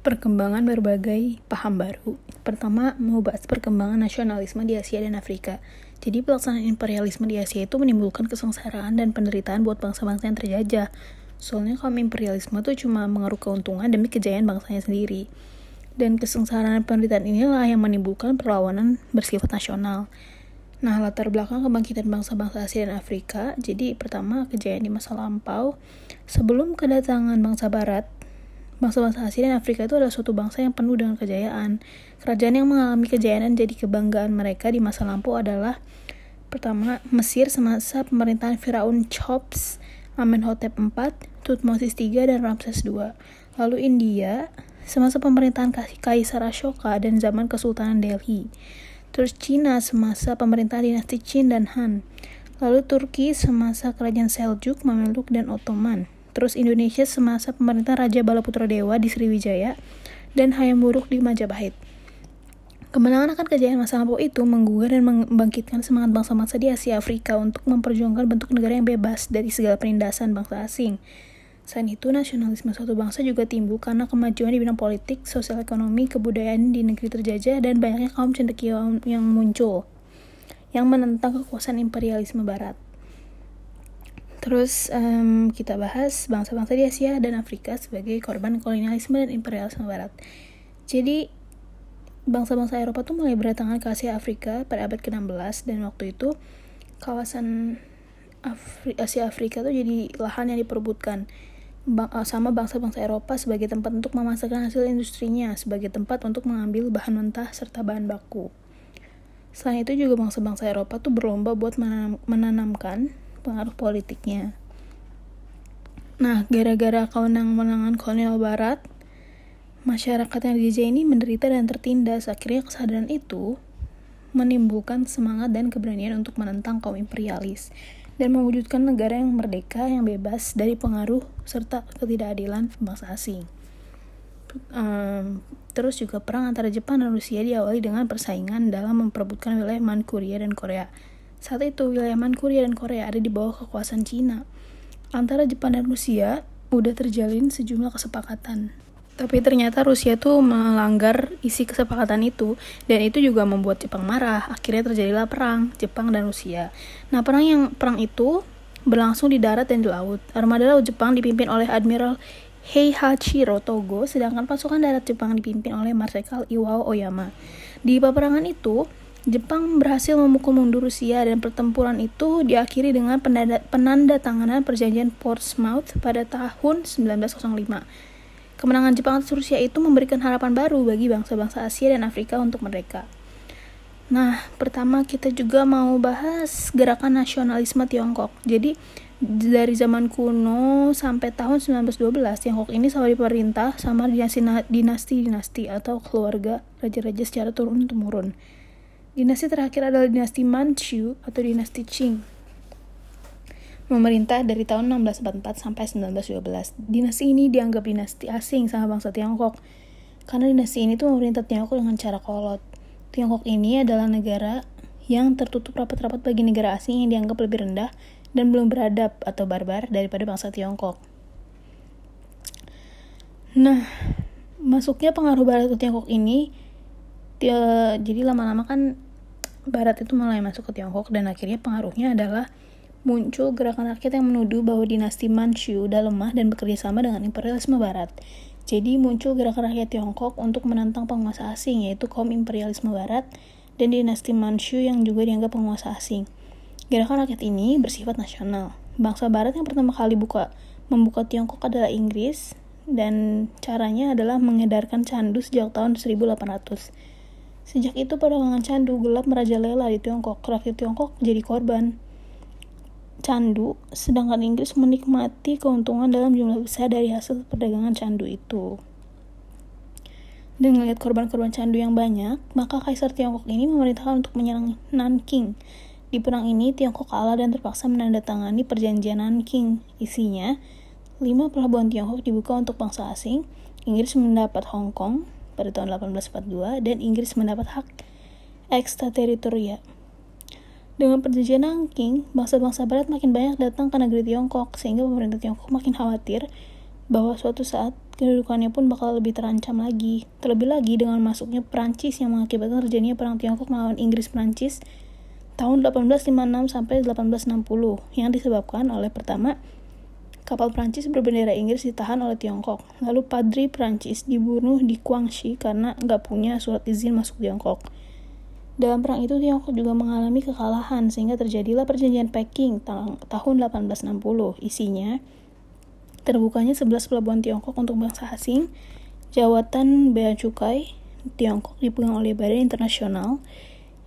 perkembangan berbagai paham baru. Pertama, mau perkembangan nasionalisme di Asia dan Afrika. Jadi pelaksanaan imperialisme di Asia itu menimbulkan kesengsaraan dan penderitaan buat bangsa-bangsa yang terjajah. Soalnya kaum imperialisme itu cuma mengeruk keuntungan demi kejayaan bangsanya sendiri. Dan kesengsaraan dan penderitaan inilah yang menimbulkan perlawanan bersifat nasional. Nah, latar belakang kebangkitan bangsa-bangsa Asia dan Afrika. Jadi, pertama, kejayaan di masa lampau. Sebelum kedatangan bangsa barat, Bangsa-bangsa Asia dan Afrika itu adalah suatu bangsa yang penuh dengan kejayaan. Kerajaan yang mengalami kejayaan jadi kebanggaan mereka di masa lampau adalah pertama Mesir semasa pemerintahan Firaun Chops, Amenhotep IV, Tutmosis III, dan Ramses II. Lalu India semasa pemerintahan Kaisar Ashoka dan zaman Kesultanan Delhi. Terus Cina semasa pemerintahan dinasti Qin dan Han. Lalu Turki semasa kerajaan Seljuk, Mameluk, dan Ottoman terus Indonesia semasa pemerintah Raja Balaputra Dewa di Sriwijaya, dan Hayam Buruk di Majapahit. Kemenangan akan kejayaan masa lampau itu menggugah dan membangkitkan semangat bangsa-bangsa di Asia Afrika untuk memperjuangkan bentuk negara yang bebas dari segala penindasan bangsa asing. Selain itu, nasionalisme suatu bangsa juga timbul karena kemajuan di bidang politik, sosial ekonomi, kebudayaan di negeri terjajah, dan banyaknya kaum cendekia yang muncul yang menentang kekuasaan imperialisme barat. Terus um, kita bahas bangsa-bangsa di Asia dan Afrika sebagai korban kolonialisme dan imperialisme Barat. Jadi bangsa-bangsa Eropa tuh mulai berdatangan ke Asia Afrika pada abad ke-16 dan waktu itu kawasan Afri Asia Afrika tuh jadi lahan yang diperebutkan eh, sama bangsa-bangsa Eropa sebagai tempat untuk memasarkan hasil industrinya, sebagai tempat untuk mengambil bahan mentah serta bahan baku. Selain itu juga bangsa-bangsa Eropa tuh berlomba buat menanam menanamkan pengaruh politiknya. Nah, gara-gara kewenangan-kewenangan kolonial barat, masyarakat yang dijajah ini menderita dan tertindas. Akhirnya kesadaran itu menimbulkan semangat dan keberanian untuk menentang kaum imperialis dan mewujudkan negara yang merdeka, yang bebas dari pengaruh serta ketidakadilan bangsa asing. Um, terus juga perang antara Jepang dan Rusia diawali dengan persaingan dalam memperebutkan wilayah Manchuria dan Korea. Saat itu, wilayah Manchuria dan Korea ada di bawah kekuasaan Cina. Antara Jepang dan Rusia udah terjalin sejumlah kesepakatan. Tapi ternyata Rusia tuh melanggar isi kesepakatan itu dan itu juga membuat Jepang marah. Akhirnya terjadilah perang Jepang dan Rusia. Nah, perang yang perang itu berlangsung di darat dan di laut. Armada laut Jepang dipimpin oleh Admiral Heihachiro Togo, sedangkan pasukan darat Jepang dipimpin oleh Marsekal Iwao Oyama. Di peperangan itu, Jepang berhasil memukul mundur Rusia dan pertempuran itu diakhiri dengan penanda, penanda tanganan perjanjian Portsmouth pada tahun 1905. Kemenangan Jepang atas Rusia itu memberikan harapan baru bagi bangsa-bangsa Asia dan Afrika untuk mereka. Nah, pertama kita juga mau bahas gerakan nasionalisme Tiongkok. Jadi, dari zaman kuno sampai tahun 1912, Tiongkok ini selalu diperintah sama dinasti-dinasti atau keluarga raja-raja secara turun-temurun. Dinasti terakhir adalah dinasti Manchu atau dinasti Qing. Memerintah dari tahun 1644 sampai 1912. Dinasti ini dianggap dinasti asing sama bangsa Tiongkok. Karena dinasti ini tuh memerintah Tiongkok dengan cara kolot. Tiongkok ini adalah negara yang tertutup rapat-rapat bagi negara asing yang dianggap lebih rendah dan belum beradab atau barbar daripada bangsa Tiongkok. Nah, masuknya pengaruh barat ke Tiongkok ini jadi lama-lama kan Barat itu mulai masuk ke Tiongkok dan akhirnya pengaruhnya adalah muncul gerakan rakyat yang menuduh bahwa dinasti Manchu udah lemah dan bekerja sama dengan imperialisme Barat. Jadi muncul gerakan rakyat Tiongkok untuk menantang penguasa asing yaitu kaum imperialisme Barat dan dinasti Manchu yang juga dianggap penguasa asing. Gerakan rakyat ini bersifat nasional. Bangsa Barat yang pertama kali buka membuka Tiongkok adalah Inggris dan caranya adalah mengedarkan candu sejak tahun 1800. Sejak itu perdagangan candu gelap merajalela di Tiongkok. Rakyat Tiongkok jadi korban candu, sedangkan Inggris menikmati keuntungan dalam jumlah besar dari hasil perdagangan candu itu. Dengan melihat korban-korban candu yang banyak, maka Kaisar Tiongkok ini memerintahkan untuk menyerang Nanking. Di perang ini, Tiongkok kalah dan terpaksa menandatangani perjanjian Nanking. Isinya, lima pelabuhan Tiongkok dibuka untuk bangsa asing, Inggris mendapat Hong Kong, pada tahun 1842 dan Inggris mendapat hak ekstrateritoria. Dengan perjanjian Nanking, bangsa-bangsa barat makin banyak datang ke negeri Tiongkok sehingga pemerintah Tiongkok makin khawatir bahwa suatu saat kedudukannya pun bakal lebih terancam lagi. Terlebih lagi dengan masuknya Prancis yang mengakibatkan terjadinya perang Tiongkok melawan Inggris Prancis tahun 1856 sampai 1860 yang disebabkan oleh pertama kapal Prancis berbendera Inggris ditahan oleh Tiongkok. Lalu Padri Prancis dibunuh di Guangxi karena nggak punya surat izin masuk Tiongkok. Dalam perang itu Tiongkok juga mengalami kekalahan sehingga terjadilah perjanjian Peking tahun 1860. Isinya terbukanya 11 pelabuhan Tiongkok untuk bangsa asing, jawatan bea cukai Tiongkok dipegang oleh badan internasional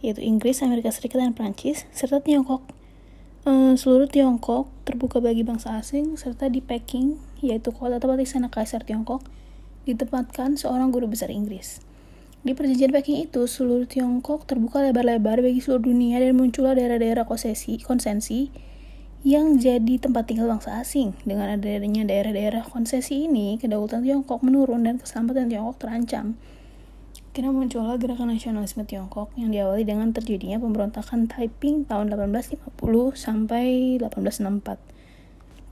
yaitu Inggris, Amerika Serikat, dan Prancis, serta Tiongkok. E, seluruh Tiongkok terbuka bagi bangsa asing, serta di Peking, yaitu kota tempat istana Kaisar Tiongkok, ditempatkan seorang guru besar Inggris. Di perjanjian Peking itu, seluruh Tiongkok terbuka lebar-lebar bagi seluruh dunia dan muncullah daerah-daerah konsesi, yang jadi tempat tinggal bangsa asing. Dengan adanya daerah-daerah konsesi ini, kedaulatan Tiongkok menurun dan keselamatan Tiongkok terancam. Kira muncullah gerakan nasionalisme Tiongkok yang diawali dengan terjadinya pemberontakan Taiping tahun 1850 sampai 1864.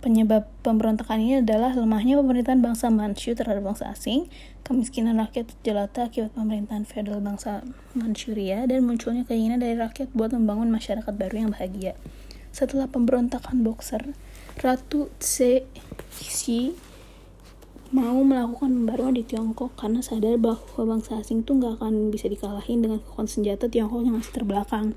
Penyebab pemberontakan ini adalah lemahnya pemerintahan bangsa Manchu terhadap bangsa asing, kemiskinan rakyat jelata akibat pemerintahan feodal bangsa Manchuria, dan munculnya keinginan dari rakyat buat membangun masyarakat baru yang bahagia. Setelah pemberontakan Boxer, Ratu Cixi mau melakukan pembaruan di Tiongkok karena sadar bahwa bangsa asing itu nggak akan bisa dikalahin dengan kekuatan senjata Tiongkok yang masih terbelakang.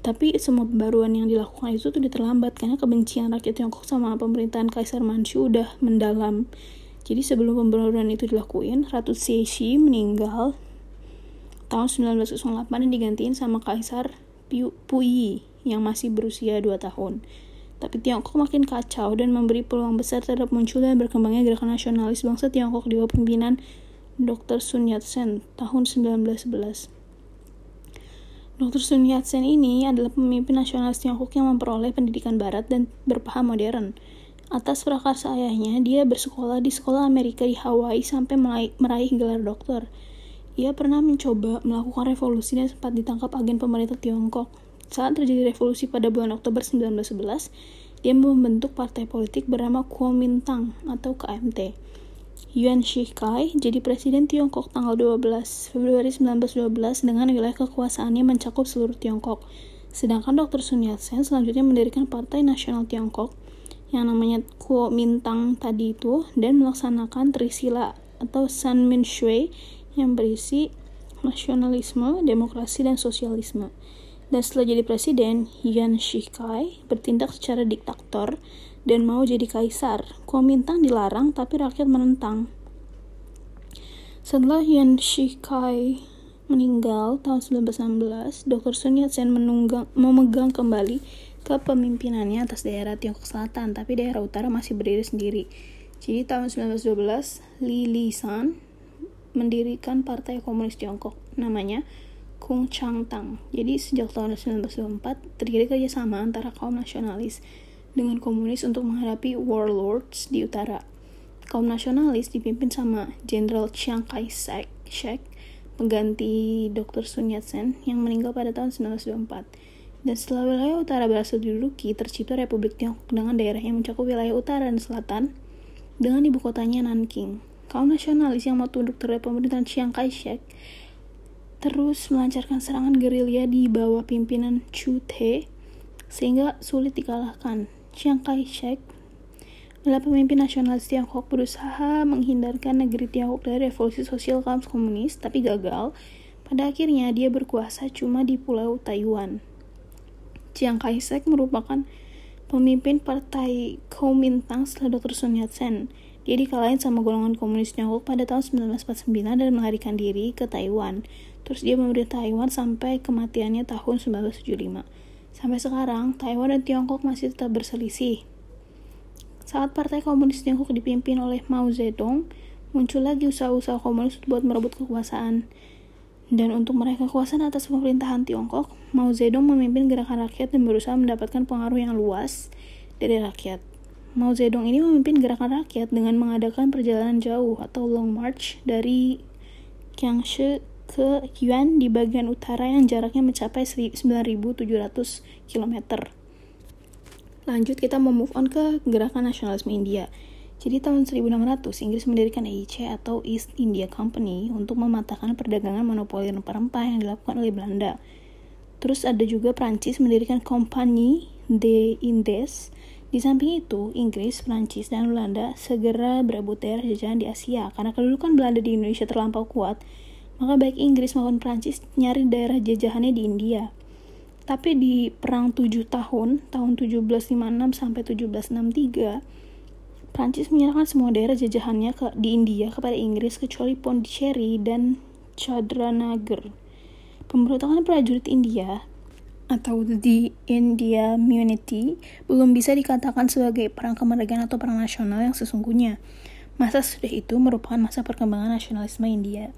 Tapi semua pembaruan yang dilakukan itu tuh terlambat karena kebencian rakyat Tiongkok sama pemerintahan Kaisar Manchu udah mendalam. Jadi sebelum pembaruan itu dilakuin, Ratu Cixi meninggal tahun 1908 dan digantiin sama Kaisar Puyi yang masih berusia 2 tahun. Tapi Tiongkok makin kacau dan memberi peluang besar terhadap muncul dan berkembangnya gerakan nasionalis bangsa Tiongkok di bawah pimpinan Dr. Sun Yat-sen tahun 1911. Dr. Sun Yat-sen ini adalah pemimpin nasionalis Tiongkok yang memperoleh pendidikan barat dan berpaham modern. Atas prakarsa ayahnya, dia bersekolah di sekolah Amerika di Hawaii sampai meraih gelar doktor. Ia pernah mencoba melakukan revolusi dan sempat ditangkap agen pemerintah Tiongkok. Saat terjadi revolusi pada bulan Oktober 1911, dia membentuk partai politik bernama Kuomintang atau KMT. Yuan Shikai jadi presiden Tiongkok tanggal 12 Februari 1912 dengan wilayah kekuasaannya mencakup seluruh Tiongkok. Sedangkan Dr. Sun Yat-sen selanjutnya mendirikan Partai Nasional Tiongkok yang namanya Kuomintang tadi itu dan melaksanakan Trisila atau San Min Shui yang berisi nasionalisme, demokrasi, dan sosialisme. Dan setelah jadi presiden, Yuan Shikai bertindak secara diktator dan mau jadi kaisar. Kuomintang dilarang tapi rakyat menentang. Setelah Yuan Shikai meninggal tahun 1916, Dr. Sun Yat-sen memegang kembali kepemimpinannya atas daerah Tiongkok Selatan, tapi daerah utara masih berdiri sendiri. Jadi tahun 1912, Li Lisan mendirikan Partai Komunis Tiongkok, namanya Kung Chang Tang. Jadi sejak tahun 1924 terjadi kerjasama antara kaum nasionalis dengan komunis untuk menghadapi warlords di utara. Kaum nasionalis dipimpin sama Jenderal Chiang Kai-shek, pengganti Dr. Sun Yat-sen yang meninggal pada tahun 1924. Dan setelah wilayah utara berhasil diduduki, tercipta Republik Tiongkok dengan daerah yang mencakup wilayah utara dan selatan dengan ibu kotanya Nanking. Kaum nasionalis yang mau tunduk terhadap pemerintahan Chiang Kai-shek terus melancarkan serangan gerilya di bawah pimpinan Chu Te sehingga sulit dikalahkan. Chiang Kai-shek adalah pemimpin nasionalis Tiongkok berusaha menghindarkan negeri Tiongkok dari revolusi sosial kaum komunis, tapi gagal. Pada akhirnya, dia berkuasa cuma di Pulau Taiwan. Chiang Kai-shek merupakan pemimpin partai Kuomintang setelah Dr. Sun Yat-sen. Dia dikalahin sama golongan komunis Tiongkok pada tahun 1949 dan melarikan diri ke Taiwan. Terus dia memberi Taiwan sampai kematiannya tahun 1975. Sampai sekarang, Taiwan dan Tiongkok masih tetap berselisih. Saat Partai Komunis Tiongkok dipimpin oleh Mao Zedong, muncul lagi usaha-usaha komunis buat merebut kekuasaan. Dan untuk meraih kekuasaan atas pemerintahan Tiongkok, Mao Zedong memimpin gerakan rakyat dan berusaha mendapatkan pengaruh yang luas dari rakyat. Mao Zedong ini memimpin gerakan rakyat dengan mengadakan perjalanan jauh atau long march dari Jiangsu ke Yuan di bagian utara yang jaraknya mencapai 9.700 km. Lanjut kita mau move on ke gerakan nasionalisme India. Jadi tahun 1600 Inggris mendirikan EIC atau East India Company untuk mematahkan perdagangan monopoli rempah-rempah yang dilakukan oleh Belanda. Terus ada juga Prancis mendirikan Compagnie des Indes. Di samping itu, Inggris, Prancis, dan Belanda segera berebut daerah jajahan di Asia. Karena kedudukan Belanda di Indonesia terlampau kuat, maka baik Inggris maupun Prancis nyari daerah jajahannya di India. Tapi di perang 7 tahun, tahun 1756 sampai 1763, Prancis menyerahkan semua daerah jajahannya ke, di India kepada Inggris kecuali Pondicherry dan Chadranagar. Pemberontakan prajurit India atau the India Munity belum bisa dikatakan sebagai perang kemerdekaan atau perang nasional yang sesungguhnya. Masa sudah itu merupakan masa perkembangan nasionalisme India.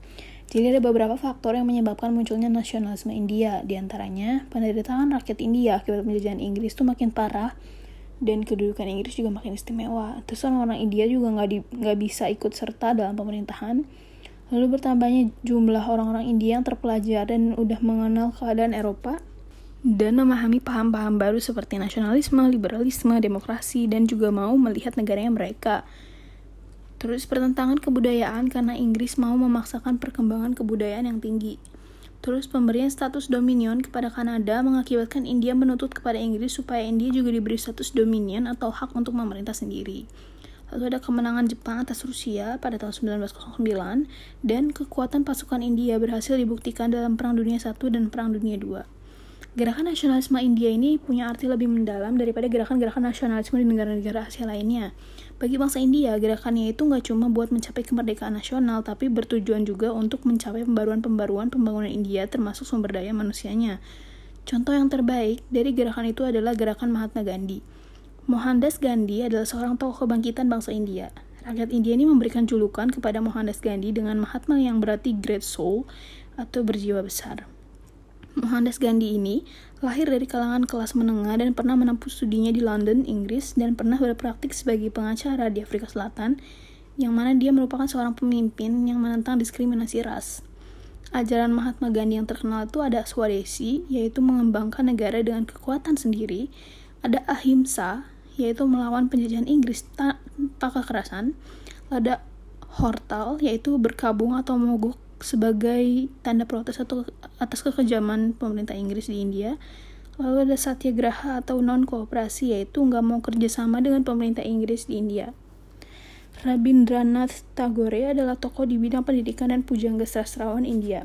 Jadi ada beberapa faktor yang menyebabkan munculnya nasionalisme India, Di antaranya penderitaan rakyat India akibat penjajahan Inggris itu makin parah dan kedudukan Inggris juga makin istimewa. Terus orang-orang India juga nggak nggak bisa ikut serta dalam pemerintahan. Lalu bertambahnya jumlah orang-orang India yang terpelajar dan udah mengenal keadaan Eropa dan memahami paham-paham baru seperti nasionalisme, liberalisme, demokrasi, dan juga mau melihat negaranya mereka. Terus pertentangan kebudayaan karena Inggris mau memaksakan perkembangan kebudayaan yang tinggi. Terus pemberian status dominion kepada Kanada mengakibatkan India menuntut kepada Inggris supaya India juga diberi status dominion atau hak untuk memerintah sendiri. Lalu ada kemenangan Jepang atas Rusia pada tahun 1909 dan kekuatan pasukan India berhasil dibuktikan dalam Perang Dunia I dan Perang Dunia II. Gerakan nasionalisme India ini punya arti lebih mendalam daripada gerakan-gerakan nasionalisme di negara-negara Asia lainnya. Bagi bangsa India, gerakannya itu nggak cuma buat mencapai kemerdekaan nasional, tapi bertujuan juga untuk mencapai pembaruan-pembaruan pembangunan India termasuk sumber daya manusianya. Contoh yang terbaik dari gerakan itu adalah gerakan Mahatma Gandhi. Mohandas Gandhi adalah seorang tokoh kebangkitan bangsa India. Rakyat India ini memberikan julukan kepada Mohandas Gandhi dengan Mahatma yang berarti Great Soul atau berjiwa besar. Mohandas Gandhi ini lahir dari kalangan kelas menengah dan pernah menempuh studinya di London, Inggris, dan pernah berpraktik sebagai pengacara di Afrika Selatan, yang mana dia merupakan seorang pemimpin yang menentang diskriminasi ras. Ajaran Mahatma Gandhi yang terkenal itu ada Swadesi, yaitu mengembangkan negara dengan kekuatan sendiri, ada Ahimsa, yaitu melawan penjajahan Inggris tanpa kekerasan, ada Hortal, yaitu berkabung atau mogok sebagai tanda protes atau atas kekejaman pemerintah Inggris di India. Lalu ada satyagraha atau non kooperasi yaitu nggak mau kerjasama dengan pemerintah Inggris di India. Rabindranath Tagore adalah tokoh di bidang pendidikan dan pujangga sastrawan India.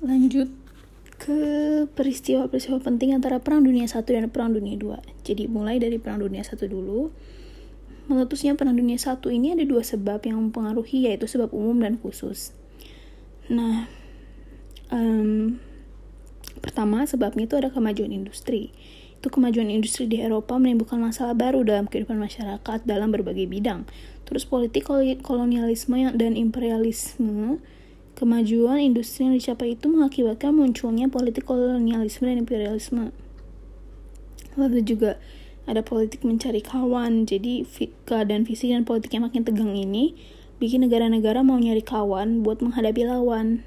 Lanjut ke peristiwa-peristiwa penting antara Perang Dunia I dan Perang Dunia II. Jadi mulai dari Perang Dunia I dulu, Meletusnya Perang Dunia I ini ada dua sebab yang mempengaruhi yaitu sebab umum dan khusus. Nah, um, pertama sebabnya itu ada kemajuan industri. Itu kemajuan industri di Eropa menimbulkan masalah baru dalam kehidupan masyarakat dalam berbagai bidang. Terus politik kolonialisme dan imperialisme, kemajuan industri yang dicapai itu mengakibatkan munculnya politik kolonialisme dan imperialisme. Lalu juga ada politik mencari kawan jadi keadaan fisik dan politik yang makin tegang ini bikin negara-negara mau nyari kawan buat menghadapi lawan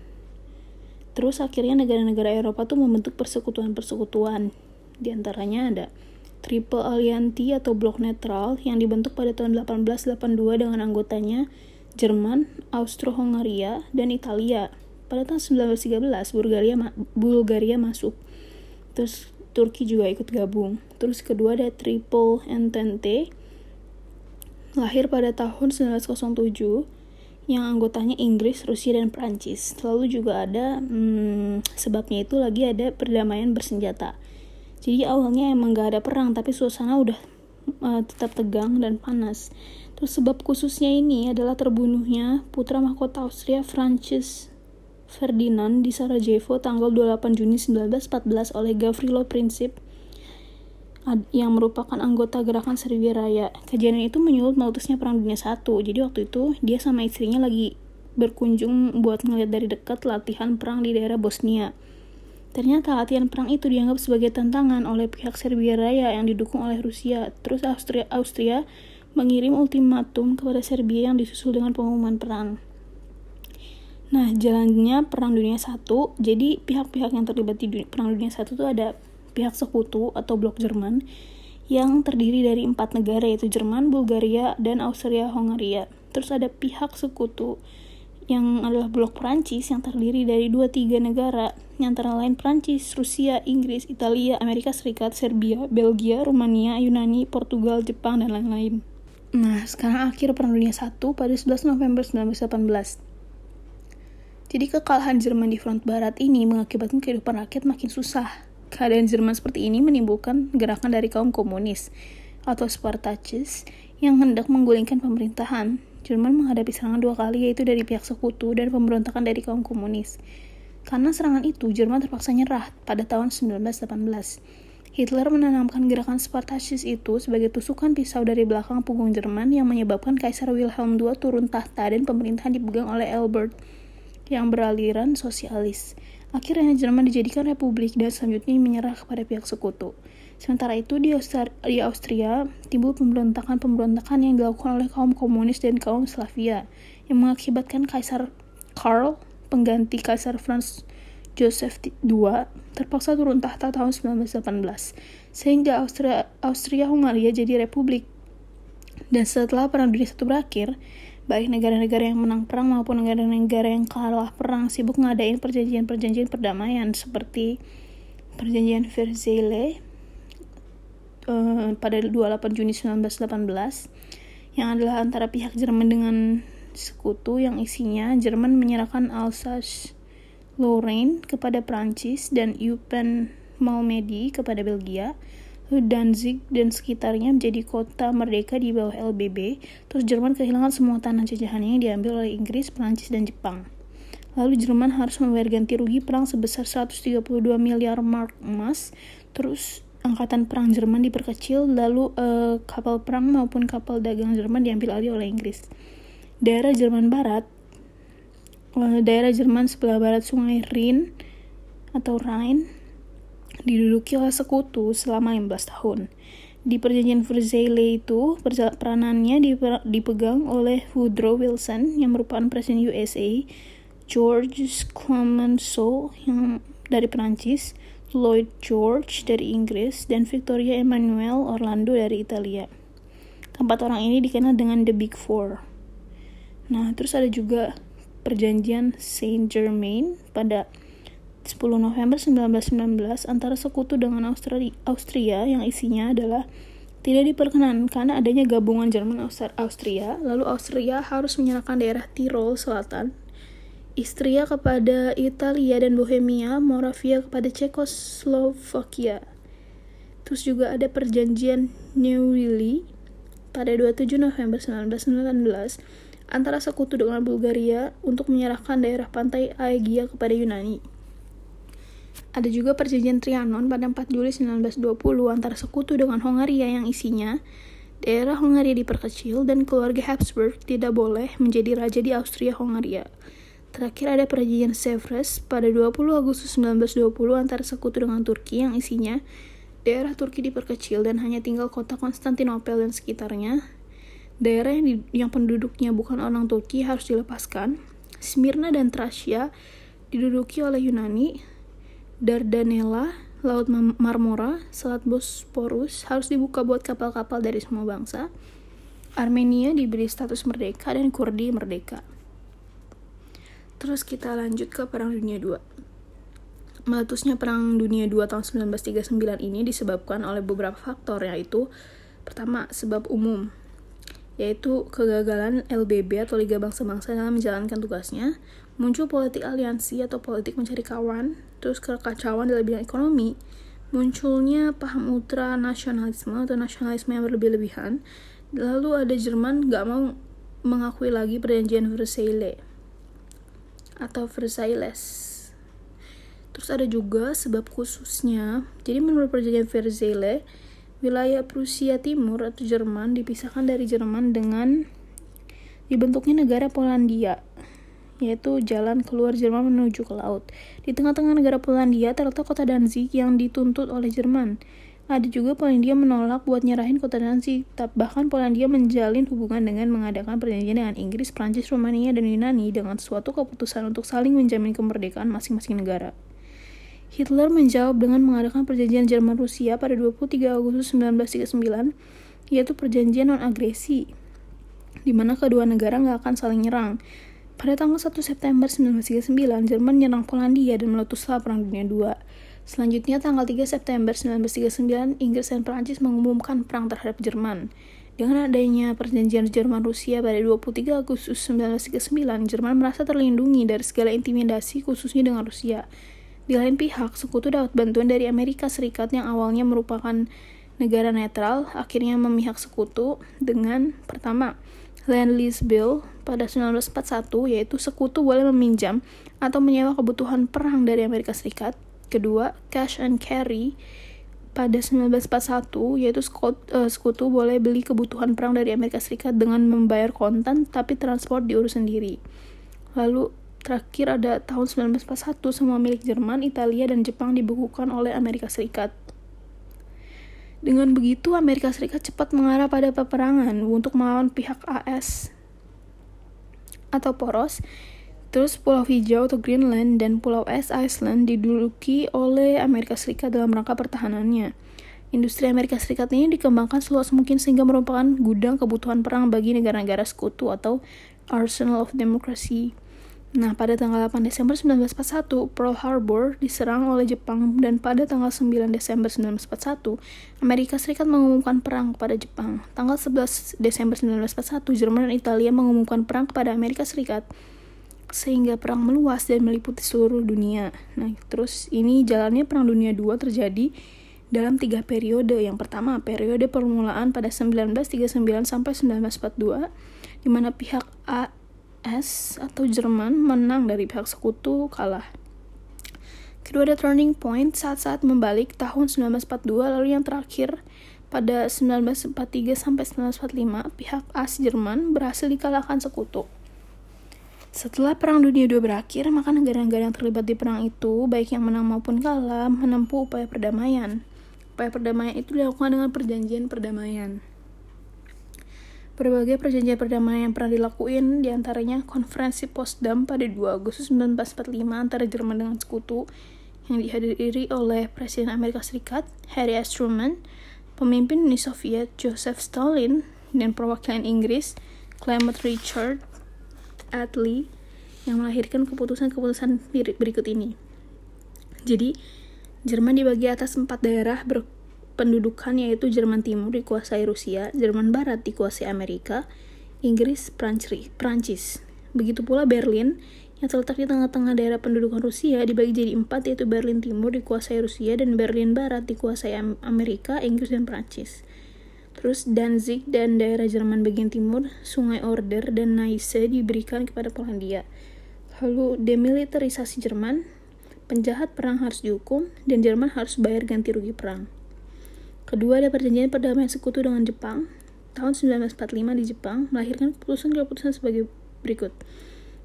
terus akhirnya negara-negara Eropa tuh membentuk persekutuan-persekutuan di antaranya ada Triple Allianti atau blok netral yang dibentuk pada tahun 1882 dengan anggotanya Jerman, Austro-Hungaria, dan Italia. Pada tahun 1913 Bulgaria Bulgaria masuk. Terus Turki juga ikut gabung. Terus kedua ada Triple Entente lahir pada tahun 1907 yang anggotanya Inggris, Rusia, dan Prancis. Lalu juga ada hmm, sebabnya itu lagi ada perdamaian bersenjata. Jadi awalnya emang gak ada perang, tapi suasana udah uh, tetap tegang dan panas. Terus sebab khususnya ini adalah terbunuhnya putra mahkota Austria Francis Ferdinand di Sarajevo tanggal 28 Juni 1914 oleh Gavrilo Princip yang merupakan anggota gerakan Serbia Raya. Kejadian itu menyulut meletusnya Perang Dunia I. Jadi waktu itu dia sama istrinya lagi berkunjung buat ngeliat dari dekat latihan perang di daerah Bosnia. Ternyata latihan perang itu dianggap sebagai tantangan oleh pihak Serbia Raya yang didukung oleh Rusia. Terus Austria, Austria mengirim ultimatum kepada Serbia yang disusul dengan pengumuman perang. Nah, jalannya Perang Dunia I, jadi pihak-pihak yang terlibat di Perang Dunia I itu ada pihak sekutu atau blok Jerman yang terdiri dari empat negara yaitu Jerman, Bulgaria, dan Austria-Hongaria. Terus ada pihak sekutu yang adalah blok Prancis yang terdiri dari dua tiga negara yang antara lain Prancis, Rusia, Inggris, Italia, Amerika Serikat, Serbia, Belgia, Rumania, Yunani, Portugal, Jepang, dan lain-lain. Nah, sekarang akhir Perang Dunia I pada 11 November 1918. Jadi kekalahan Jerman di front barat ini mengakibatkan kehidupan rakyat makin susah. Keadaan Jerman seperti ini menimbulkan gerakan dari kaum komunis atau Spartacis yang hendak menggulingkan pemerintahan Jerman menghadapi serangan dua kali yaitu dari pihak sekutu dan pemberontakan dari kaum komunis. Karena serangan itu, Jerman terpaksa nyerah pada tahun 1918. Hitler menanamkan gerakan Spartacus itu sebagai tusukan pisau dari belakang punggung Jerman yang menyebabkan Kaisar Wilhelm II turun tahta dan pemerintahan dipegang oleh Albert yang beraliran sosialis. Akhirnya Jerman dijadikan republik dan selanjutnya menyerah kepada pihak sekutu. Sementara itu di Austria, di Austria timbul pemberontakan-pemberontakan yang dilakukan oleh kaum komunis dan kaum Slavia yang mengakibatkan Kaisar Karl, pengganti Kaisar Franz Joseph II, terpaksa turun tahta tahun 1918 sehingga Austria Austria Hungaria jadi republik. Dan setelah Perang Dunia I berakhir, baik negara-negara yang menang perang maupun negara-negara yang kalah perang sibuk ngadain perjanjian-perjanjian perdamaian seperti perjanjian Versailles uh, pada 28 Juni 1918 yang adalah antara pihak Jerman dengan sekutu yang isinya Jerman menyerahkan Alsace Lorraine kepada Prancis dan Eupen Malmedy kepada Belgia Danzig dan sekitarnya menjadi kota merdeka di bawah LBB, terus Jerman kehilangan semua tanah jajahannya yang diambil oleh Inggris, Prancis, dan Jepang. Lalu Jerman harus membayar ganti rugi perang sebesar 132 miliar mark emas, terus angkatan perang Jerman diperkecil, lalu uh, kapal perang maupun kapal dagang Jerman diambil alih oleh Inggris. Daerah Jerman Barat, uh, daerah Jerman sebelah barat Sungai Rin atau Rhine, diduduki oleh sekutu selama 15 tahun. Di perjanjian Versailles itu, peranannya dipegang oleh Woodrow Wilson yang merupakan presiden USA, George Clemenceau yang dari Perancis, Lloyd George dari Inggris, dan Victoria Emmanuel Orlando dari Italia. Keempat orang ini dikenal dengan The Big Four. Nah, terus ada juga perjanjian Saint Germain pada 10 November 1919 antara sekutu dengan Austria, Austria yang isinya adalah tidak diperkenankan adanya gabungan Jerman Austria, lalu Austria harus menyerahkan daerah Tirol Selatan Istria kepada Italia dan Bohemia, Moravia kepada Cekoslovakia. Terus juga ada perjanjian Neuilly pada 27 November 1919 antara sekutu dengan Bulgaria untuk menyerahkan daerah pantai Aegia kepada Yunani. Ada juga perjanjian Trianon pada 4 Juli 1920 antara sekutu dengan Hongaria yang isinya daerah Hongaria diperkecil dan keluarga Habsburg tidak boleh menjadi raja di Austria-Hongaria. Terakhir ada perjanjian Sevres pada 20 Agustus 1920 antara sekutu dengan Turki yang isinya daerah Turki diperkecil dan hanya tinggal kota Konstantinopel dan sekitarnya. Daerah yang, di, yang penduduknya bukan orang Turki harus dilepaskan. Smyrna dan Tracia diduduki oleh Yunani. Dardanella, Laut Marmora, Selat Bosporus harus dibuka buat kapal-kapal dari semua bangsa. Armenia diberi status merdeka dan Kurdi merdeka. Terus kita lanjut ke Perang Dunia II. Meletusnya Perang Dunia II tahun 1939 ini disebabkan oleh beberapa faktor yaitu pertama sebab umum yaitu kegagalan LBB atau Liga Bangsa-Bangsa dalam menjalankan tugasnya, muncul politik aliansi atau politik mencari kawan, terus kekacauan dalam bidang ekonomi, munculnya paham ultra nasionalisme atau nasionalisme yang berlebih-lebihan, lalu ada Jerman gak mau mengakui lagi perjanjian Versailles atau Versailles. Terus ada juga sebab khususnya. Jadi menurut perjanjian Versailles, wilayah Prusia Timur atau Jerman dipisahkan dari Jerman dengan dibentuknya negara Polandia yaitu jalan keluar Jerman menuju ke laut. Di tengah-tengah negara Polandia terletak kota Danzig yang dituntut oleh Jerman. Ada juga Polandia menolak buat nyerahin kota Danzig. Bahkan Polandia menjalin hubungan dengan mengadakan perjanjian dengan Inggris, Prancis, Rumania, dan Yunani dengan suatu keputusan untuk saling menjamin kemerdekaan masing-masing negara. Hitler menjawab dengan mengadakan perjanjian Jerman-Rusia pada 23 Agustus 1939, yaitu perjanjian non-agresi, di mana kedua negara nggak akan saling nyerang. Pada tanggal 1 September 1939, Jerman menyerang Polandia dan meletuslah Perang Dunia II. Selanjutnya, tanggal 3 September 1939, Inggris dan Prancis mengumumkan perang terhadap Jerman. Dengan adanya perjanjian Jerman-Rusia pada 23 Agustus 1939, Jerman merasa terlindungi dari segala intimidasi khususnya dengan Rusia. Di lain pihak, sekutu dapat bantuan dari Amerika Serikat yang awalnya merupakan negara netral, akhirnya memihak sekutu dengan pertama, Land Lease Bill pada 1941 yaitu sekutu boleh meminjam atau menyewa kebutuhan perang dari Amerika Serikat. Kedua, cash and carry pada 1941 yaitu eh, sekutu boleh beli kebutuhan perang dari Amerika Serikat dengan membayar kontan tapi transport diurus sendiri. Lalu terakhir ada tahun 1941 semua milik Jerman, Italia, dan Jepang dibukukan oleh Amerika Serikat. Dengan begitu, Amerika Serikat cepat mengarah pada peperangan untuk melawan pihak AS atau poros. Terus Pulau Hijau atau Greenland dan Pulau S Iceland diduduki oleh Amerika Serikat dalam rangka pertahanannya. Industri Amerika Serikat ini dikembangkan seluas mungkin sehingga merupakan gudang kebutuhan perang bagi negara-negara sekutu atau Arsenal of Democracy. Nah, pada tanggal 8 Desember 1941, Pearl Harbor diserang oleh Jepang dan pada tanggal 9 Desember 1941, Amerika Serikat mengumumkan perang kepada Jepang. Tanggal 11 Desember 1941, Jerman dan Italia mengumumkan perang kepada Amerika Serikat sehingga perang meluas dan meliputi seluruh dunia. Nah, terus ini jalannya Perang Dunia II terjadi dalam tiga periode. Yang pertama, periode permulaan pada 1939 sampai 1942, di mana pihak A AS atau Jerman menang dari pihak sekutu kalah. Kedua ada turning point saat-saat membalik tahun 1942 lalu yang terakhir pada 1943 sampai 1945 pihak AS Jerman berhasil dikalahkan sekutu. Setelah Perang Dunia II berakhir, maka negara-negara yang terlibat di perang itu, baik yang menang maupun kalah, menempuh upaya perdamaian. Upaya perdamaian itu dilakukan dengan perjanjian perdamaian. Berbagai perjanjian perdamaian yang pernah dilakuin, di antaranya konferensi Potsdam pada 2 Agustus 1945 antara Jerman dengan Sekutu, yang dihadiri oleh Presiden Amerika Serikat, Harry S. Truman, pemimpin Uni Soviet, Joseph Stalin, dan perwakilan Inggris, Clement Richard Attlee, yang melahirkan keputusan-keputusan berikut ini. Jadi, Jerman dibagi atas empat daerah ber pendudukan yaitu Jerman Timur dikuasai Rusia, Jerman Barat dikuasai Amerika, Inggris, Prancis. Begitu pula Berlin yang terletak di tengah-tengah daerah pendudukan Rusia dibagi jadi empat yaitu Berlin Timur dikuasai Rusia dan Berlin Barat dikuasai Amerika, Inggris, dan Prancis. Terus Danzig dan daerah Jerman bagian timur, Sungai Oder dan Neisse diberikan kepada Polandia. Lalu demilitarisasi Jerman, penjahat perang harus dihukum dan Jerman harus bayar ganti rugi perang. Kedua ada perjanjian perdamaian sekutu dengan Jepang tahun 1945 di Jepang melahirkan keputusan-keputusan sebagai berikut.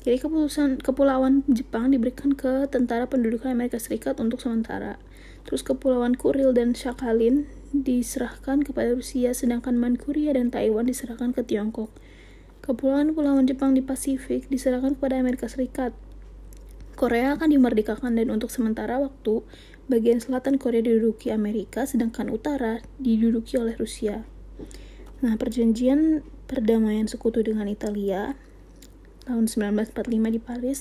Jadi keputusan kepulauan Jepang diberikan ke tentara pendudukan Amerika Serikat untuk sementara. Terus kepulauan Kuril dan Sakhalin diserahkan kepada Rusia sedangkan Manchuria dan Taiwan diserahkan ke Tiongkok. Kepulauan-kepulauan Jepang di Pasifik diserahkan kepada Amerika Serikat. Korea akan dimerdekakan dan untuk sementara waktu bagian selatan Korea diduduki Amerika, sedangkan utara diduduki oleh Rusia. Nah, perjanjian perdamaian sekutu dengan Italia tahun 1945 di Paris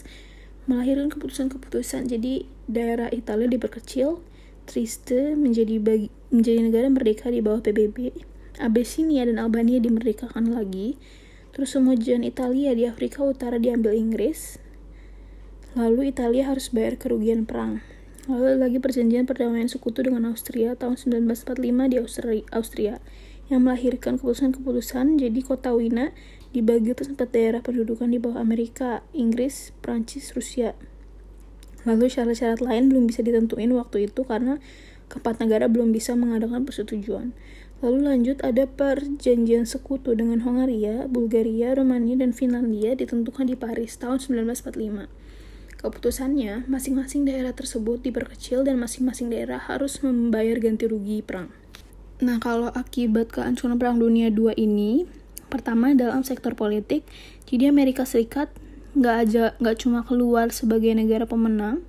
melahirkan keputusan-keputusan. Jadi, daerah Italia diperkecil, Trieste menjadi bagi, menjadi negara merdeka di bawah PBB. Abyssinia dan Albania dimerdekakan lagi. Terus kemudian Italia di Afrika Utara diambil Inggris. Lalu Italia harus bayar kerugian perang. Lalu lagi perjanjian perdamaian sekutu dengan Austria tahun 1945 di Austria, Austria yang melahirkan keputusan-keputusan jadi kota Wina dibagi atas empat daerah pendudukan di bawah Amerika, Inggris, Prancis, Rusia. Lalu syarat-syarat lain belum bisa ditentuin waktu itu karena keempat negara belum bisa mengadakan persetujuan. Lalu lanjut ada perjanjian sekutu dengan Hongaria, Bulgaria, Romania, dan Finlandia ditentukan di Paris tahun 1945. Keputusannya, masing-masing daerah tersebut diperkecil dan masing-masing daerah harus membayar ganti rugi perang. Nah, kalau akibat kehancuran Perang Dunia II ini, pertama dalam sektor politik, jadi Amerika Serikat nggak aja nggak cuma keluar sebagai negara pemenang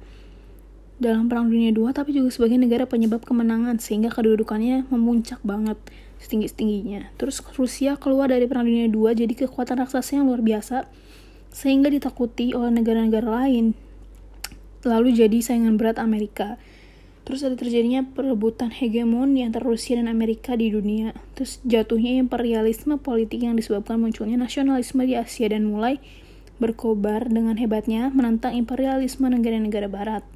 dalam Perang Dunia II tapi juga sebagai negara penyebab kemenangan sehingga kedudukannya memuncak banget setinggi-tingginya. Terus Rusia keluar dari Perang Dunia II jadi kekuatan raksasa yang luar biasa sehingga ditakuti oleh negara-negara lain. Lalu jadi saingan berat Amerika. Terus ada terjadinya perebutan hegemon di antara Rusia dan Amerika di dunia. Terus jatuhnya imperialisme politik yang disebabkan munculnya nasionalisme di Asia dan mulai berkobar dengan hebatnya menantang imperialisme negara-negara barat.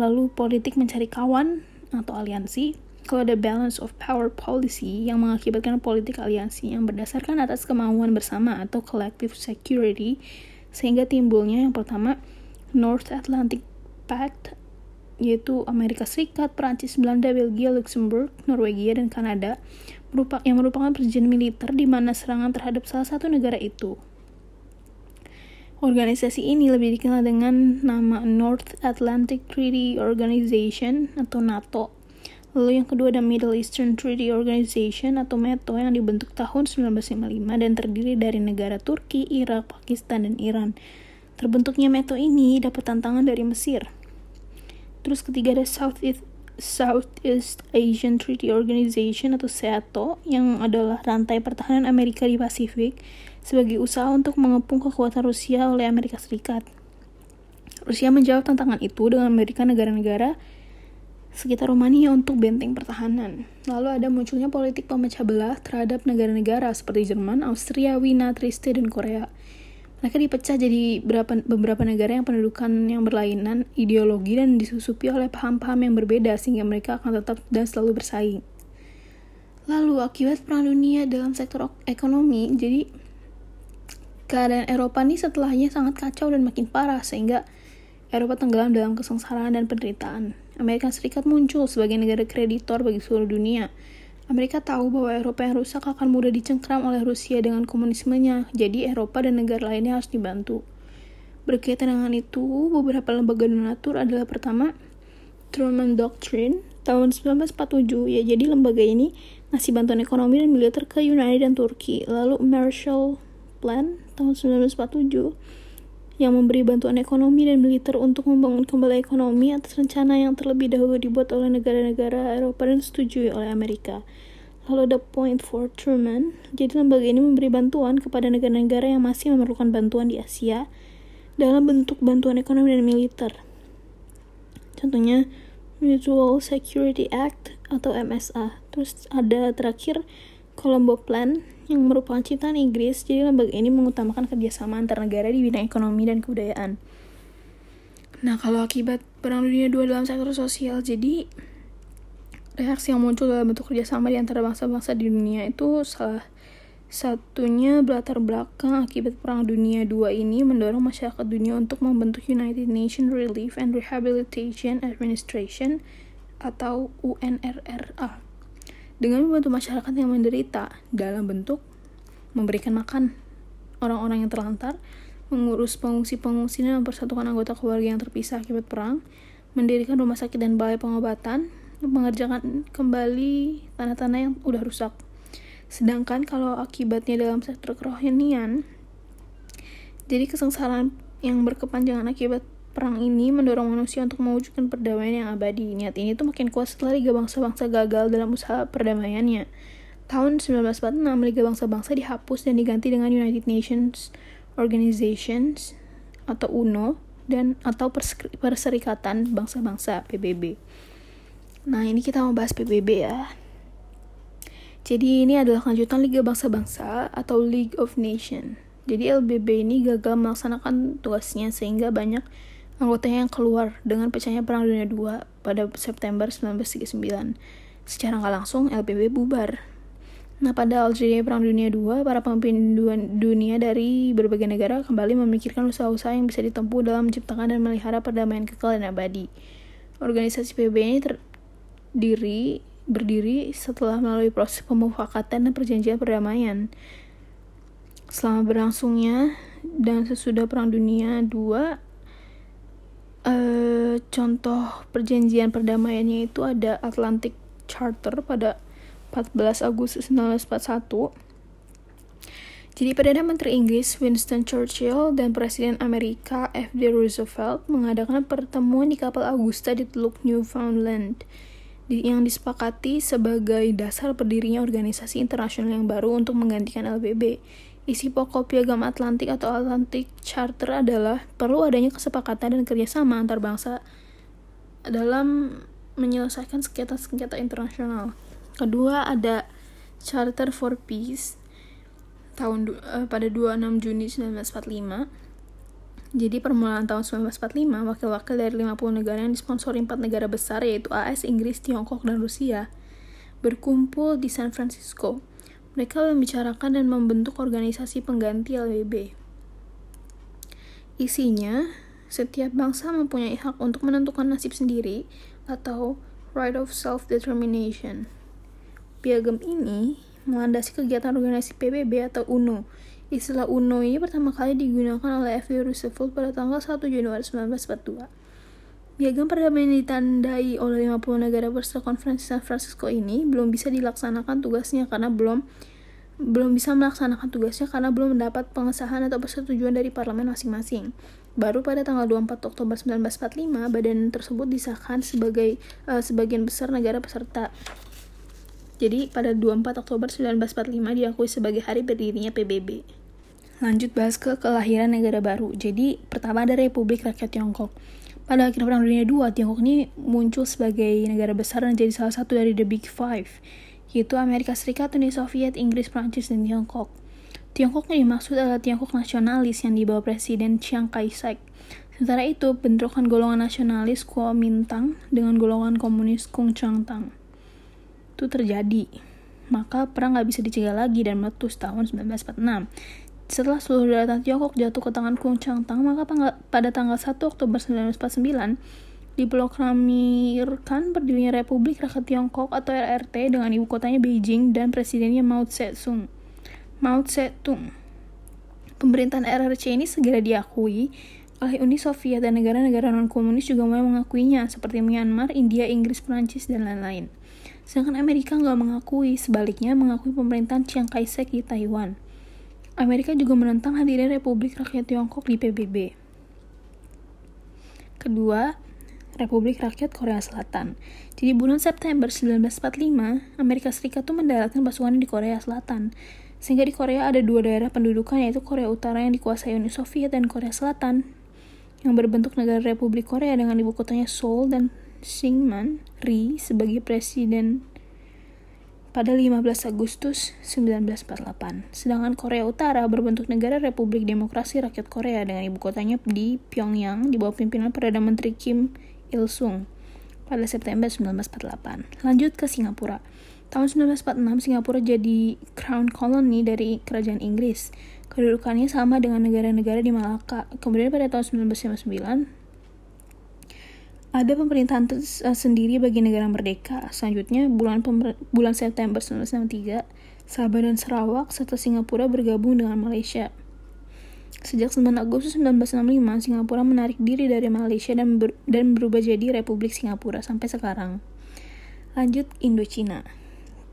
Lalu politik mencari kawan atau aliansi. Kalau ada balance of power policy yang mengakibatkan politik aliansi yang berdasarkan atas kemauan bersama atau collective security, sehingga timbulnya yang pertama North Atlantic Pact yaitu Amerika Serikat, Prancis, Belanda, Belgia, Luxembourg, Norwegia, dan Kanada yang merupakan perjanjian militer di mana serangan terhadap salah satu negara itu. Organisasi ini lebih dikenal dengan nama North Atlantic Treaty Organization atau NATO. Lalu yang kedua ada Middle Eastern Treaty Organization atau METO yang dibentuk tahun 1955 dan terdiri dari negara Turki, Irak, Pakistan, dan Iran. Terbentuknya METO ini dapat tantangan dari Mesir Terus ketiga ada Southeast Southeast Asian Treaty Organization atau SEATO yang adalah rantai pertahanan Amerika di Pasifik sebagai usaha untuk mengepung kekuatan Rusia oleh Amerika Serikat. Rusia menjawab tantangan itu dengan memberikan negara-negara sekitar Romania untuk benteng pertahanan. Lalu ada munculnya politik pemecah belah terhadap negara-negara seperti Jerman, Austria, Wina, Triste, dan Korea mereka dipecah jadi beberapa, beberapa negara yang pendudukan yang berlainan, ideologi, dan disusupi oleh paham-paham yang berbeda sehingga mereka akan tetap dan selalu bersaing. Lalu akibat perang dunia dalam sektor ekonomi, jadi keadaan Eropa ini setelahnya sangat kacau dan makin parah sehingga Eropa tenggelam dalam kesengsaraan dan penderitaan. Amerika Serikat muncul sebagai negara kreditor bagi seluruh dunia Amerika tahu bahwa Eropa yang rusak akan mudah dicengkram oleh Rusia dengan komunismenya, jadi Eropa dan negara lainnya harus dibantu. Berkaitan dengan itu, beberapa lembaga donatur adalah pertama, Truman Doctrine tahun 1947, ya jadi lembaga ini ngasih bantuan ekonomi dan militer ke United dan Turki. Lalu Marshall Plan tahun 1947 yang memberi bantuan ekonomi dan militer untuk membangun kembali ekonomi atas rencana yang terlebih dahulu dibuat oleh negara-negara Eropa dan disetujui oleh Amerika. Lalu ada Point for Truman, jadi lembaga ini memberi bantuan kepada negara-negara yang masih memerlukan bantuan di Asia dalam bentuk bantuan ekonomi dan militer. Contohnya Mutual Security Act atau MSA. Terus ada terakhir Colombo Plan yang merupakan ciptaan Inggris, jadi lembaga ini mengutamakan kerjasama antar negara di bidang ekonomi dan kebudayaan. Nah, kalau akibat Perang Dunia II dalam sektor sosial, jadi reaksi yang muncul dalam bentuk kerjasama di antara bangsa-bangsa di dunia itu salah satunya berlatar belakang akibat Perang Dunia II ini mendorong masyarakat dunia untuk membentuk United Nations Relief and Rehabilitation Administration atau UNRRA dengan membantu masyarakat yang menderita dalam bentuk memberikan makan orang-orang yang terlantar, mengurus pengungsi-pengungsi dan mempersatukan anggota keluarga yang terpisah akibat perang, mendirikan rumah sakit dan balai pengobatan, mengerjakan kembali tanah-tanah yang udah rusak. Sedangkan kalau akibatnya dalam sektor kerohanian, jadi kesengsaraan yang berkepanjangan akibat Perang ini mendorong manusia untuk mewujudkan perdamaian yang abadi. Niat ini tuh makin kuat setelah Liga Bangsa-Bangsa gagal dalam usaha perdamaiannya. Tahun 1946, Liga Bangsa-Bangsa dihapus dan diganti dengan United Nations Organizations atau UNO dan atau Perserikatan Bangsa-Bangsa PBB. Nah, ini kita mau bahas PBB ya. Jadi ini adalah lanjutan Liga Bangsa-Bangsa atau League of Nations. Jadi LBB ini gagal melaksanakan tugasnya sehingga banyak anggotanya yang keluar dengan pecahnya Perang Dunia II pada September 1939. Secara nggak langsung, LPB bubar. Nah, pada Algeria Perang Dunia II, para pemimpin dunia dari berbagai negara kembali memikirkan usaha-usaha yang bisa ditempuh dalam menciptakan dan melihara perdamaian kekal dan abadi. Organisasi PBB ini terdiri berdiri setelah melalui proses pemufakatan dan perjanjian perdamaian. Selama berlangsungnya dan sesudah Perang Dunia II, uh, contoh perjanjian perdamaiannya itu ada Atlantic Charter pada 14 Agustus 1941 Jadi Perdana Menteri Inggris Winston Churchill dan Presiden Amerika F.D. Roosevelt mengadakan pertemuan di kapal Augusta di Teluk Newfoundland yang disepakati sebagai dasar berdirinya organisasi internasional yang baru untuk menggantikan LBB. Isi pokok piagam Atlantik atau Atlantic Charter adalah perlu adanya kesepakatan dan kerjasama antar bangsa dalam menyelesaikan sengketa-sengketa internasional. Kedua ada Charter for Peace tahun uh, pada 26 Juni 1945. Jadi permulaan tahun 1945, wakil-wakil dari 50 negara yang disponsori empat negara besar yaitu AS, Inggris, Tiongkok, dan Rusia berkumpul di San Francisco. Mereka membicarakan dan membentuk organisasi pengganti LBB. Isinya, setiap bangsa mempunyai hak untuk menentukan nasib sendiri atau right of self-determination. Piagam ini melandasi kegiatan organisasi PBB atau UNO. Istilah UNO ini pertama kali digunakan oleh F. Roosevelt pada tanggal 1 Januari 1942. Piagam perdamaian ditandai oleh 50 negara peserta konferensi San Francisco ini belum bisa dilaksanakan tugasnya karena belum belum bisa melaksanakan tugasnya karena belum mendapat pengesahan atau persetujuan dari parlemen masing-masing. Baru pada tanggal 24 Oktober 1945, badan tersebut disahkan sebagai uh, sebagian besar negara peserta. Jadi pada 24 Oktober 1945 diakui sebagai hari berdirinya PBB. Lanjut bahas ke kelahiran negara baru. Jadi pertama ada Republik Rakyat Tiongkok. Pada akhir Perang Dunia II, Tiongkok ini muncul sebagai negara besar dan jadi salah satu dari The Big Five, yaitu Amerika Serikat, Uni Soviet, Inggris, Prancis, dan Tiongkok. Tiongkok yang dimaksud adalah Tiongkok nasionalis yang dibawa Presiden Chiang Kai-shek. Sementara itu, bentrokan golongan nasionalis Kuomintang dengan golongan komunis Kung Chang Tang itu terjadi. Maka perang nggak bisa dicegah lagi dan meletus tahun 1946. Setelah seluruh daratan Tiongkok jatuh ke tangan Kung Chang Tang, maka pada tanggal 1 Oktober 1949 diproklamirkan berdirinya Republik Rakyat Tiongkok atau RRT dengan ibu kotanya Beijing dan presidennya Mao Tse-tung. Mao Tse-tung. Pemerintahan RRC ini segera diakui oleh Uni Soviet dan negara-negara non-komunis juga mulai mengakuinya seperti Myanmar, India, Inggris, Prancis, dan lain-lain. Sedangkan Amerika nggak mengakui, sebaliknya mengakui pemerintahan Chiang Kai-shek di Taiwan. Amerika juga menentang hadirnya Republik Rakyat Tiongkok di PBB. Kedua, Republik Rakyat Korea Selatan. Jadi bulan September 1945, Amerika Serikat tuh mendaratkan pasukan di Korea Selatan. Sehingga di Korea ada dua daerah pendudukan yaitu Korea Utara yang dikuasai Uni Soviet dan Korea Selatan yang berbentuk negara Republik Korea dengan ibu kotanya Seoul dan Syngman Rhee sebagai presiden pada 15 Agustus 1948. Sedangkan Korea Utara berbentuk negara Republik Demokrasi Rakyat Korea dengan ibu kotanya di Pyongyang di bawah pimpinan Perdana Menteri Kim Il-sung pada September 1948. Lanjut ke Singapura. Tahun 1946, Singapura jadi crown colony dari Kerajaan Inggris. Kedudukannya sama dengan negara-negara di Malaka. Kemudian pada tahun 1959, ada pemerintahan sendiri bagi negara merdeka. Selanjutnya, bulan bulan September 1993, Sabah dan Sarawak serta Singapura bergabung dengan Malaysia. Sejak 9 Agustus 1965, Singapura menarik diri dari Malaysia dan, ber dan berubah jadi Republik Singapura sampai sekarang. Lanjut Indochina.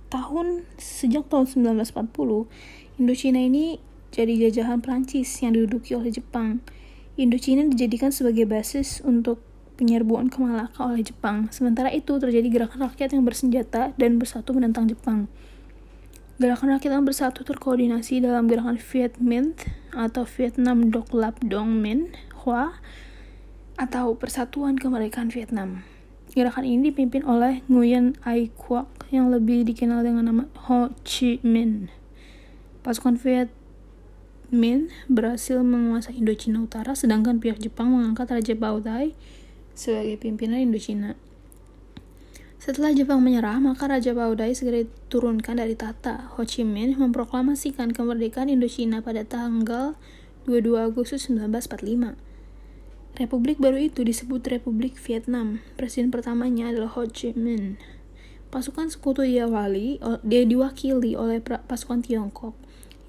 Tahun sejak tahun 1940, Indochina ini jadi jajahan Prancis yang diduduki oleh Jepang. Indochina dijadikan sebagai basis untuk penyerbuan ke Malaka oleh Jepang. Sementara itu terjadi gerakan rakyat yang bersenjata dan bersatu menentang Jepang. Gerakan rakyat yang bersatu terkoordinasi dalam gerakan Viet Minh atau Vietnam Doc Lap Dong Minh Hoa atau Persatuan Kemerdekaan Vietnam. Gerakan ini dipimpin oleh Nguyen Ai Quoc yang lebih dikenal dengan nama Ho Chi Minh. Pasukan Viet Minh berhasil menguasai Indochina Utara, sedangkan pihak Jepang mengangkat Raja Baudai sebagai pimpinan Indochina. Setelah Jepang menyerah, maka Raja Baudai segera diturunkan dari tahta. Ho Chi Minh memproklamasikan kemerdekaan Indochina pada tanggal 22 Agustus 1945. Republik baru itu disebut Republik Vietnam. Presiden pertamanya adalah Ho Chi Minh. Pasukan sekutu diawali, dia diwakili oleh pasukan Tiongkok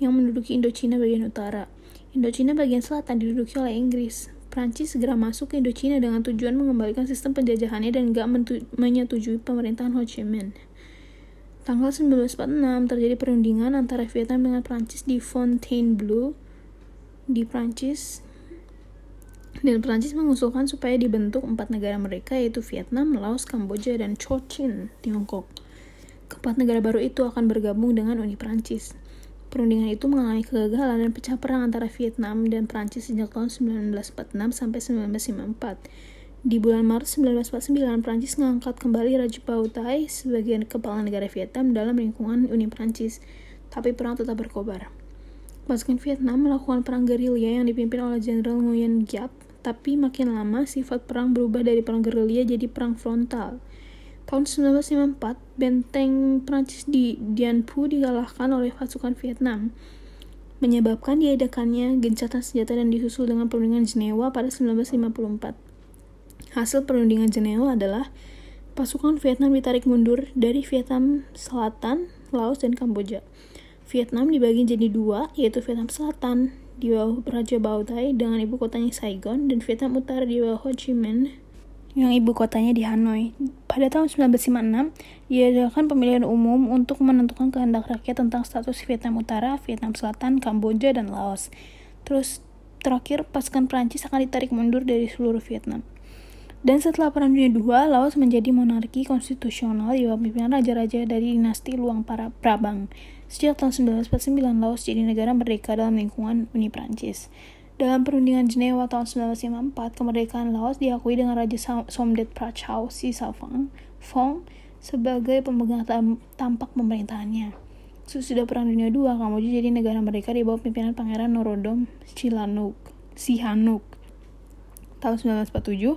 yang menduduki Indochina bagian utara. Indochina bagian selatan diduduki oleh Inggris. Prancis segera masuk ke Indochina dengan tujuan mengembalikan sistem penjajahannya dan gak menyetujui pemerintahan Ho Chi Minh. Tanggal 1946 terjadi perundingan antara Vietnam dengan Prancis di Fontainebleau di Prancis dan Prancis mengusulkan supaya dibentuk empat negara mereka yaitu Vietnam, Laos, Kamboja, dan Cochin, Tiongkok. Keempat negara baru itu akan bergabung dengan Uni Prancis. Perundingan itu mengalami kegagalan dan pecah perang antara Vietnam dan Prancis sejak tahun 1946 sampai 1954. Di bulan Maret 1949, Prancis mengangkat kembali Raja Bao Tai sebagai kepala negara Vietnam dalam lingkungan Uni Prancis, tapi perang tetap berkobar. Pasukan Vietnam melakukan perang gerilya yang dipimpin oleh Jenderal Nguyen Giap, tapi makin lama sifat perang berubah dari perang gerilya jadi perang frontal. Tahun 1954, benteng Prancis di Dien Phu dikalahkan oleh pasukan Vietnam, menyebabkan diadakannya gencatan senjata dan disusul dengan perundingan Jenewa pada 1954. Hasil perundingan Jenewa adalah pasukan Vietnam ditarik mundur dari Vietnam Selatan, Laos, dan Kamboja. Vietnam dibagi jadi dua, yaitu Vietnam Selatan di bawah Raja Bao Tai dengan ibu kotanya Saigon, dan Vietnam Utara di bawah Ho Chi Minh yang ibu kotanya di Hanoi. Pada tahun 1956, diadakan pemilihan umum untuk menentukan kehendak rakyat tentang status Vietnam Utara, Vietnam Selatan, Kamboja, dan Laos. Terus terakhir pasukan Prancis akan ditarik mundur dari seluruh Vietnam. Dan setelah Perang Dunia II, Laos menjadi monarki konstitusional di bawah pimpinan raja-raja dari dinasti Luang para Prabang. Sejak tahun 1949, Laos jadi negara merdeka dalam lingkungan Uni Prancis. Dalam perundingan Jenewa tahun 1954, kemerdekaan Laos diakui dengan Raja Somdet Prachau Sisavang Fong sebagai pemegang tampak pemerintahannya. Sesudah Perang Dunia II, Kamboja jadi negara merdeka di bawah pimpinan Pangeran Norodom Sihanouk. Sihanouk. Tahun 1947,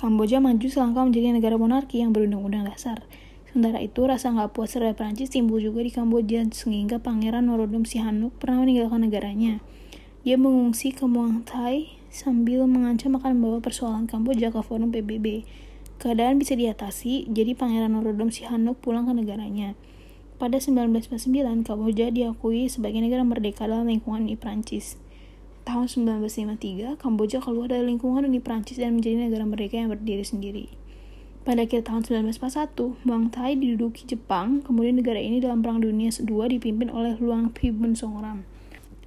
Kamboja maju selangkah menjadi negara monarki yang berundang-undang dasar. Sementara itu, rasa nggak puas terhadap Prancis timbul juga di Kamboja sehingga Pangeran Norodom Sihanouk pernah meninggalkan negaranya. Dia mengungsi ke Muang Thai sambil mengancam akan membawa persoalan Kamboja ke forum PBB. Keadaan bisa diatasi, jadi Pangeran Norodom Sihanouk pulang ke negaranya. Pada 1949, Kamboja diakui sebagai negara merdeka dalam lingkungan di Prancis tahun 1953, Kamboja keluar dari lingkungan Uni Prancis dan menjadi negara mereka yang berdiri sendiri. Pada akhir tahun 1941, Muang Thai diduduki Jepang, kemudian negara ini dalam Perang Dunia II dipimpin oleh Luang Pribun Songram.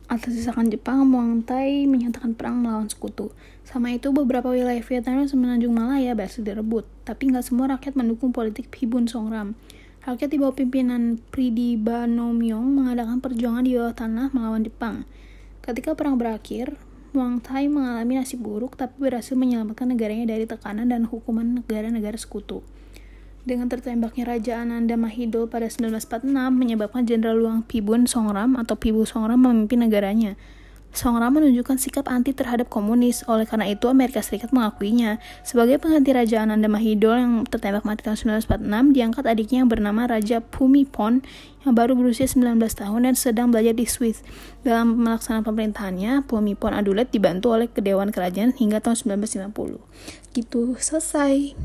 Atas desakan Jepang, Muang Thai menyatakan perang melawan sekutu. Sama itu, beberapa wilayah Vietnam semenanjung Malaya berhasil direbut, tapi nggak semua rakyat mendukung politik Pribun Songram. Rakyat di bawah pimpinan Pridi Banomyong mengadakan perjuangan di bawah tanah melawan Jepang. Ketika perang berakhir, Muang Thai mengalami nasib buruk tapi berhasil menyelamatkan negaranya dari tekanan dan hukuman negara-negara sekutu. Dengan tertembaknya Raja Ananda Mahidol pada 1946 menyebabkan Jenderal Luang Pibun Songram atau Pibu Songram memimpin negaranya. Songra menunjukkan sikap anti terhadap komunis, oleh karena itu Amerika Serikat mengakuinya. Sebagai pengganti Raja Ananda Mahidol yang tertembak mati tahun 1946, diangkat adiknya yang bernama Raja Pumipon yang baru berusia 19 tahun dan sedang belajar di Swiss. Dalam melaksanakan pemerintahannya, Pumipon Adulet dibantu oleh Kedewan Kerajaan hingga tahun 1950. Gitu, selesai.